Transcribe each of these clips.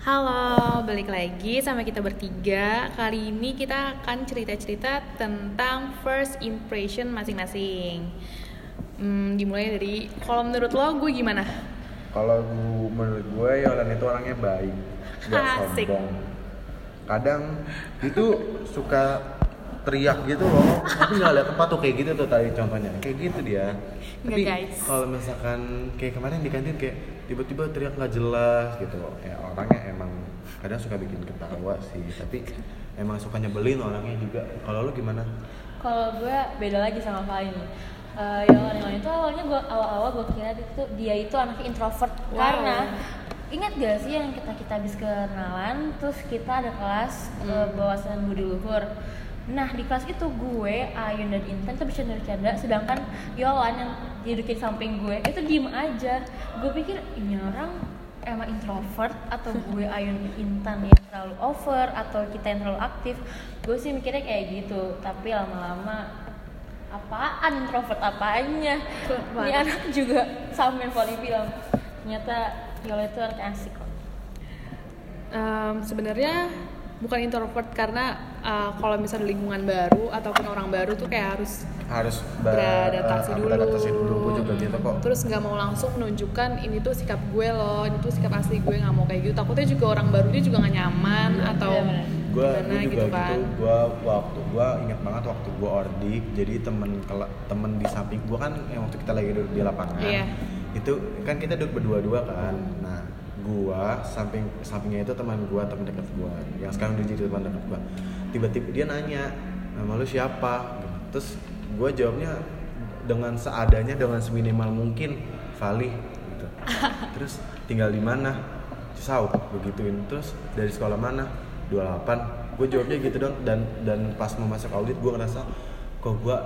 Halo, balik lagi sama kita bertiga. Kali ini kita akan cerita-cerita tentang first impression masing-masing. Hmm, dimulai dari kalau menurut lo gue gimana? Kalau menurut gue Yolan itu orangnya baik, gak Asik. sombong. Kadang itu suka teriak gitu loh, tapi nggak lihat tempat tuh kayak gitu tuh tadi contohnya, kayak gitu dia. Tapi Nggak, guys. kalau misalkan kayak kemarin di kantin kayak tiba-tiba teriak nggak jelas gitu, ya orangnya emang kadang suka bikin ketawa sih, tapi emang suka nyebelin orangnya juga. Kalau lu gimana? Kalau gue beda lagi sama Fahim. Uh, yang lain itu awalnya gue awal-awal gue kira itu dia itu anaknya introvert Wow. karena ingat gak sih yang kita kita habis kenalan terus kita ada kelas uh, bawasan budi luhur. Nah di kelas itu gue, Ayun dan Intan tuh bercanda-bercanda sedangkan Yolan yang didudukin samping gue itu diem aja. Gue pikir ini orang emang introvert atau gue Ayun Intan yang terlalu over atau kita yang terlalu aktif? Gue sih mikirnya kayak gitu tapi lama-lama apaan introvert apanya? Ini anak juga sama yang Vali bilang. Ternyata Yola itu anak asik kok. Em, Sebenarnya bukan introvert karena uh, kalau misalnya lingkungan baru ataupun orang baru tuh kayak harus Harus ber- beradaptasi eh, dulu. beradaptasi dulu. Gue juga gitu kok. Terus nggak mau langsung menunjukkan ini tuh sikap gue loh, ini tuh sikap asli gue nggak mau kayak gitu. Takutnya juga orang baru dia juga nggak nyaman atau Iya, bener. gue gimana juga gitu gitu, kan. gue waktu gue ingat banget waktu gue ordik jadi temen temen di samping gue kan yang waktu kita lagi duduk di lapangan Iya. itu kan kita duduk berdua-dua kan nah gue samping sampingnya itu teman gue teman dekat gue yang sekarang udah jadi teman dekat gue tiba-tiba dia nanya nama lu siapa? Terus gue jawabnya dengan seadanya dengan seminimal mungkin Vali gitu. terus tinggal di mana? Cisau begituin terus dari sekolah mana? 28 gue jawabnya gitu dong dan dan pas mau masuk audit gue ngerasa kok gue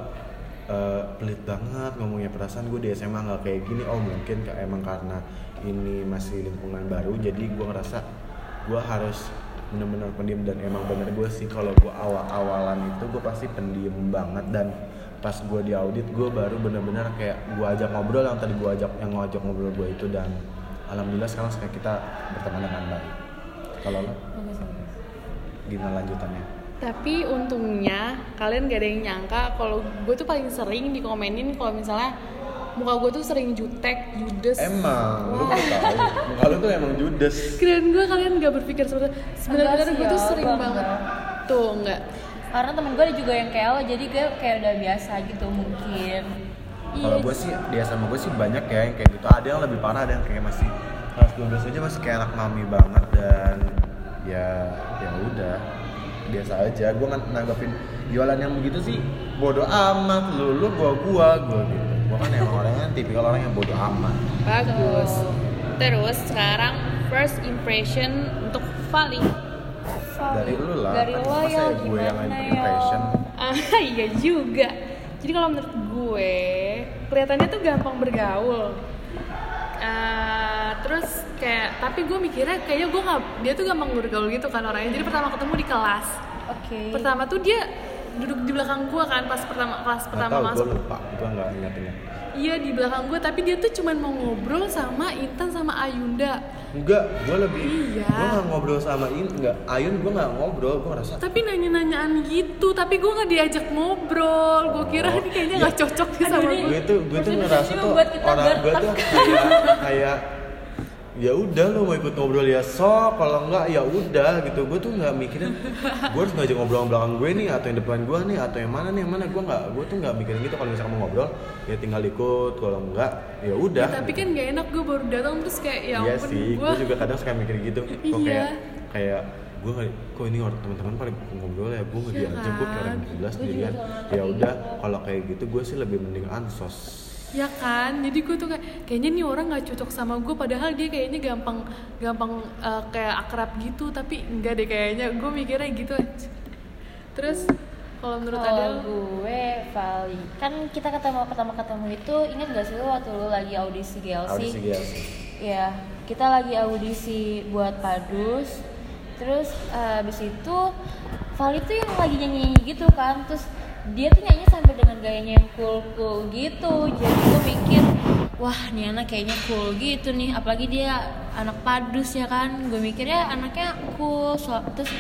eh, pelit banget ngomongnya. Perasaan gue di SMA nggak kayak gini. Oh mungkin ka- emang karena ini masih lingkungan baru jadi gue ngerasa gue harus bener-bener pendiam. Dan emang bener gue sih kalau gue awal-awalan itu gue pasti pendiam banget. Dan pas gue di audit gue baru bener-bener kayak gue ajak ngobrol yang tadi gue ajak yang ngajak ngobrol gue itu. Dan alhamdulillah sekarang kayak kita berteman dengan baik. Kalau lo? Gimana lanjutannya? Tapi untungnya kalian gak ada yang nyangka kalau gue tuh paling sering dikomenin kalau misalnya muka gue tuh sering jutek, judes. emang lu baru tahu muka lu tuh emang judes Kirain gue kalian gak berpikir seperti. Sebenarnya gue tuh sering banget. Tuh enggak. karena temen gue ada juga yang kayak lo jadi gue kayak udah biasa gitu mungkin kalau Iya. gue sih dia sama gue sih banyak ya yang kayak gitu ada yang lebih parah ada yang kayak masih kelas 12 aja masih kayak anak mami banget dan ya ya udah biasa aja gue ngan- nanggapin jualan yang begitu sih bodoh amat lu lu gua gua gua gitu gua kan emang orangnya tipikal orang yang bodoh amat Bagus. Terus sekarang first impression untuk Vali. dari lu lah dari kan lo ya ya gue yang impression Ah iya juga. Jadi kalau menurut gue kelihatannya tuh gampang bergaul. Ah, terus kayak tapi gue mikirnya kayaknya gue nggak dia tuh gampang bergaul gitu kan orangnya. Jadi pertama ketemu di kelas. oke Pertama tuh dia duduk di belakang gue kan pas pertama kelas pertama tahu masuk. gue lupa gue nggak ingatinnya Iya di belakang gue tapi dia tuh cuman mau ngobrol sama Intan sama Ayunda. enggak gue lebih Iya. gue nggak ngobrol sama ini enggak Ayun gue nggak ngobrol gue ngerasa Tapi nanya-nanyaan gitu, tapi gue nggak diajak ngobrol. Gue kira Oh, ini kayaknya iya. nggak cocok nih sama Aduh, gue. tuh gue tuh ngerasa tuh orang gue tuh kayak kayak ya udah lo mau ikut ngobrol ya sok kalau enggak ya udah gitu. Gue tuh nggak mikirin gue harus ngajak ngobrol belakang gue nih atau yang depan gue nih atau yang mana nih yang mana. Gue nggak gue tuh nggak mikirin gitu kalau misalkan mau ngobrol ya tinggal ikut. Kalau enggak ya udah. Ya, tapi kan gak enak gue baru datang terus kayak ya iya sih gue gue juga kadang suka mikir gitu. Kok Iya. kayak kayak gue nggak kok ini orang teman-teman pada ngobrol ya gue nggak Iya diajak gue kayak orang kan? gila sendirian ya kayak udah gitu. kalau kayak gitu gue sih lebih mending ansos ya kan jadi gue tuh kayak kayaknya nih orang nggak cocok sama gue padahal dia kayaknya gampang gampang eh, kayak akrab gitu tapi enggak deh kayaknya gue mikirnya gitu aja. terus kalau menurut Kalau Adel gue Vali kan kita ketemu pertama ketemu itu ingat gak sih lo waktu lo lagi audisi GLC? audisi GLC Iya, kita lagi audisi buat Padus. Terus eh, habis itu Vali tuh yang lagi nyanyi gitu kan, terus dia tuh nyanyi sambil dengan gayanya yang cool cool gitu. Jadi gue mikir wah nih anak kayaknya cool gitu nih. Apalagi dia anak padus ya kan. Gue mikirnya anaknya cool. So, terus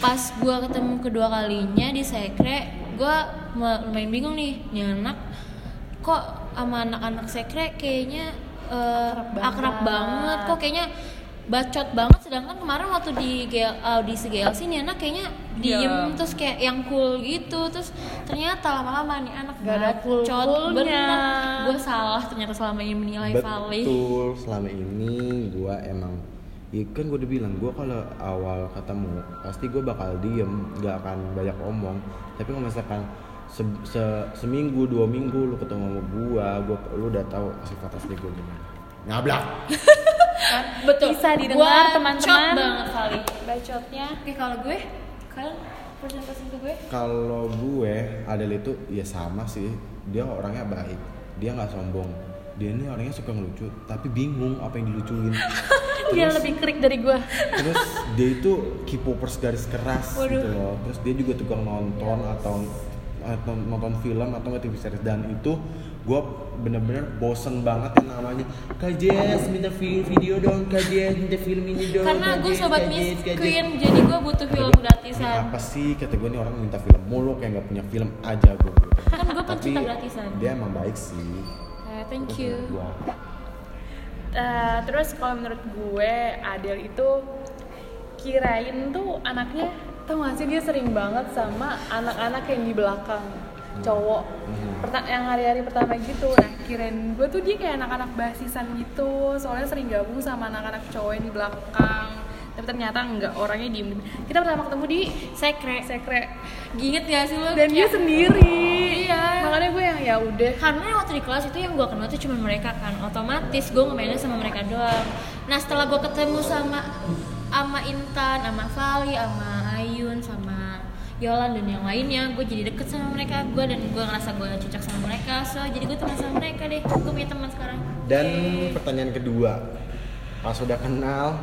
pas gue ketemu kedua kalinya di sekre gue lumayan bingung nih. Nih anak kok sama anak-anak sekre kayaknya eh, Akrab banget. akrab banget. Kok kayaknya bacot banget sedangkan kemarin waktu di GL, audisi GLC nih anak kayaknya diem Iya. terus kayak yang cool gitu terus ternyata lama-lama nih anak Gak ada bacot. cool-coolnya. bener gue salah ternyata selama ini menilai Vali Betul, selama ini gua emang Ya kan gue udah bilang, gue kalau awal ketemu pasti gue bakal diem, gak akan banyak omong. Tapi kalau misalkan se- se- seminggu, dua minggu lu ketemu sama gue, gua, lu udah tahu sifat asli gue gimana. Ngablak betul. Bisa didengar, teman-teman. banget Vali bacotnya. Oke kalau gue kalian ke gue? Kalau gue, Adel itu ya sama sih. Dia orangnya baik, dia nggak sombong. Dia ini orangnya suka ngelucu, tapi bingung apa yang dilucuin. Dia Terus- lebih krik dari gue terus dia itu K-popers garis keras gitu loh. Terus dia juga tukang nonton atau atau nonton film atau nggak TV series. Dan itu gue bener-bener bosen banget yang namanya Kak Jess minta vi- video dong Kak Jess minta film ini dong karena gue sobat Miss Jess, Kak Jess." Queen jadi gue butuh film gua, "Ini gratisan apa sih kata gue nih orang minta film mulu kayak nggak punya film aja gue Kan gua pencinta Tapi gratisan. dia emang baik sih Eh, thank you. Eh, terus kalau menurut gue Adel itu kirain tuh anaknya tau gak sih dia sering banget sama anak-anak yang di belakang cowok Hmm. Perta- yang hari-hari pertama gitu. Nah kirain gue tuh dia kayak anak-anak basisan gitu. Soalnya sering gabung sama anak-anak cowok yang di belakang. Tapi ternyata enggak orangnya diem kita pertama ketemu di sekre. Sekre. Ingat gak sih lo? dan dia sendiri. Iya. makanya gue yang ya udah. Karena waktu di kelas itu yang gue kenal tuh cuma mereka kan. Otomatis gue ngemainnya sama mereka doang. Nah setelah gue ketemu sama sama Intan sama sama Ayun sama Yolan dan yang lainnya gue jadi deket sama mereka gue dan gue ngerasa gue cocok sama mereka so jadi gue teman sama mereka deh gue punya teman sekarang Dan pertanyaan kedua, pas udah kenal,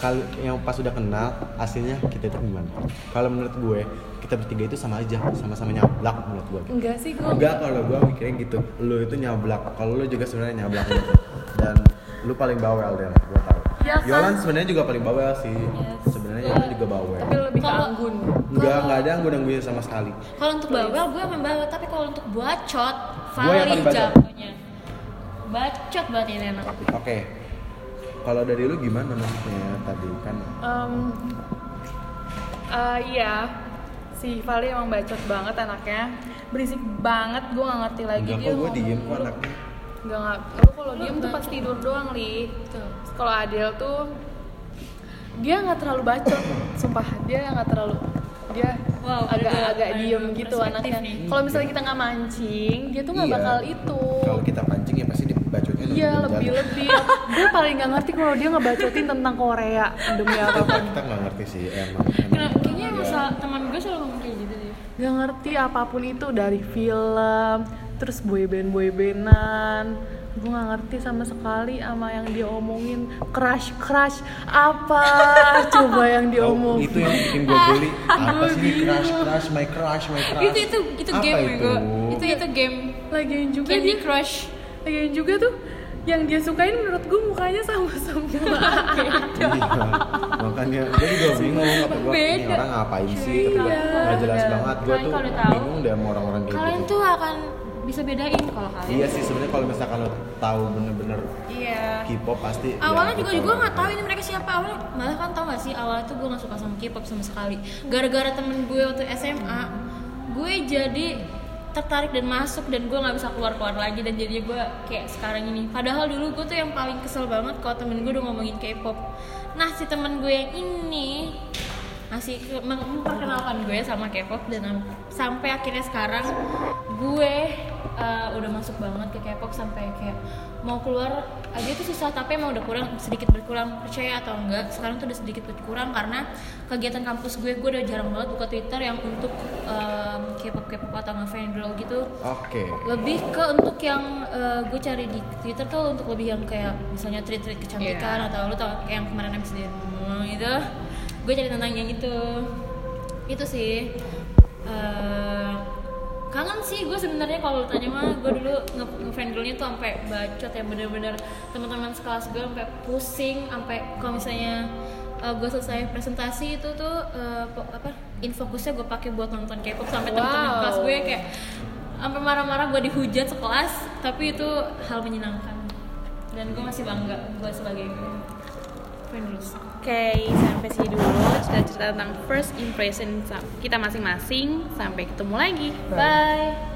kali yang pas udah kenal, aslinya kita itu gimana? Kalau menurut gue, kita bertiga itu sama aja, sama-sama nyablak menurut gue. enggak sih gue Enggak kalau gue mikirnya gitu, lu itu nyablak, kalau lu juga sebenarnya nyablak gitu. Dan lu paling bawel deh, gue tahu. Ya kan? Yolan sebenarnya juga paling bawel sih. Yes. Sebenarnya Yolan juga bawel. Tapi anggun Enggak, enggak ada anggun anggunnya sama sekali. kalau untuk bawel gue emang bawel tapi kalau untuk bacot bacot. jagonya bacot banget ini anak Oke. Kalau dari lu gimana maksudnya tadi kan? Em, eh, iya si Vali emang bacot banget anaknya berisik banget gue gak ngerti lagi Enggak dia kok gue diem kok anaknya. Enggak nggak lu kalau diem tuh pas tidur doang li kalau Adel tuh dia nggak terlalu bacot sumpah dia nggak terlalu dia Wow, ada agak dua- agak ada diem gitu anaknya nih. kalau misalnya kita nggak mancing dia tuh nggak Iya. bakal itu Kalau kita pancing ya pasti dibacotnya iya lebih lebih gue paling nggak ngerti kalau dia ngebacotin tentang Korea demi apa kita kita nggak ngerti sih emang. emang Kenapa? Kayaknya ya. salah- teman gue selalu ngomong kayak gitu deh nggak ngerti apa pun itu dari film terus boyband boybandan gue nggak ngerti sama sekali sama yang dia omongin crush crush apa? Coba yang dia Oh, itu yang bikin gue geli. Apa sih ini? crush crush my crush my crush? itu itu itu Apa game itu? gue itu itu game. Lagian juga Candy dia. Crush. Lagian juga tuh yang dia sukain menurut gue mukanya sama semua Iya, makanya gue juga bingung apa gue ini orang ngapain sih. Iya. nggak jelas banget. Gue Kalian tuh kalau tahu, bingung deh sama orang-orang kayak kalian gitu. tuh akan bisa bedain kalau kalian iya sih sebenarnya kalau misalkan lo tahu bener-bener iya. K-pop pasti awalnya ya, juga kita gue tahu. nggak tahu ini mereka siapa. Awalnya malah kan tau gak sih awalnya tuh gue nggak suka sama K-pop sama sekali. Gara-gara temen gue waktu SMA gue jadi tertarik dan masuk dan gue nggak bisa keluar keluar lagi dan jadi gue kayak sekarang ini. Padahal dulu gue tuh yang paling kesel banget kalau temen gue udah ngomongin K-pop. Nah si temen gue yang ini masih ke- mem- memperkenalkan gue sama K-pop dan am- sampai akhirnya sekarang gue uh, udah masuk banget ke K-pop sampai kayak mau keluar aja tuh susah tapi emang udah kurang sedikit berkurang percaya atau enggak. Sekarang tuh udah sedikit berkurang karena kegiatan kampus gue gue udah jarang banget buka Twitter yang untuk um, K-pop K-pop atau girl gitu. Oke. Lebih ke untuk yang uh, gue cari di Twitter tuh untuk lebih yang kayak misalnya tweet-tweet kecantikan Iya. atau lu tau kayak yang kemarin habis gitu gue cari tentang yang itu. Itu sih. Uh, kangen sih gue sebenarnya kalau tanya mah gue dulu nge ngefriend girlnya tuh sampai bacot ya bener-bener teman-teman sekelas gue sampai pusing sampai kalau misalnya gue selesai presentasi itu tuh po- apa infokusnya gue pakai buat nonton K-pop sampai teman-teman Wow. kelas gue kayak sampai marah-marah gue dihujat sekelas tapi itu hal menyenangkan. Dan gue masih bangga gue sebagai friend girls Oke, sampai sini dulu cerita-cerita tentang first impression kita masing-masing. Sampai ketemu lagi. bye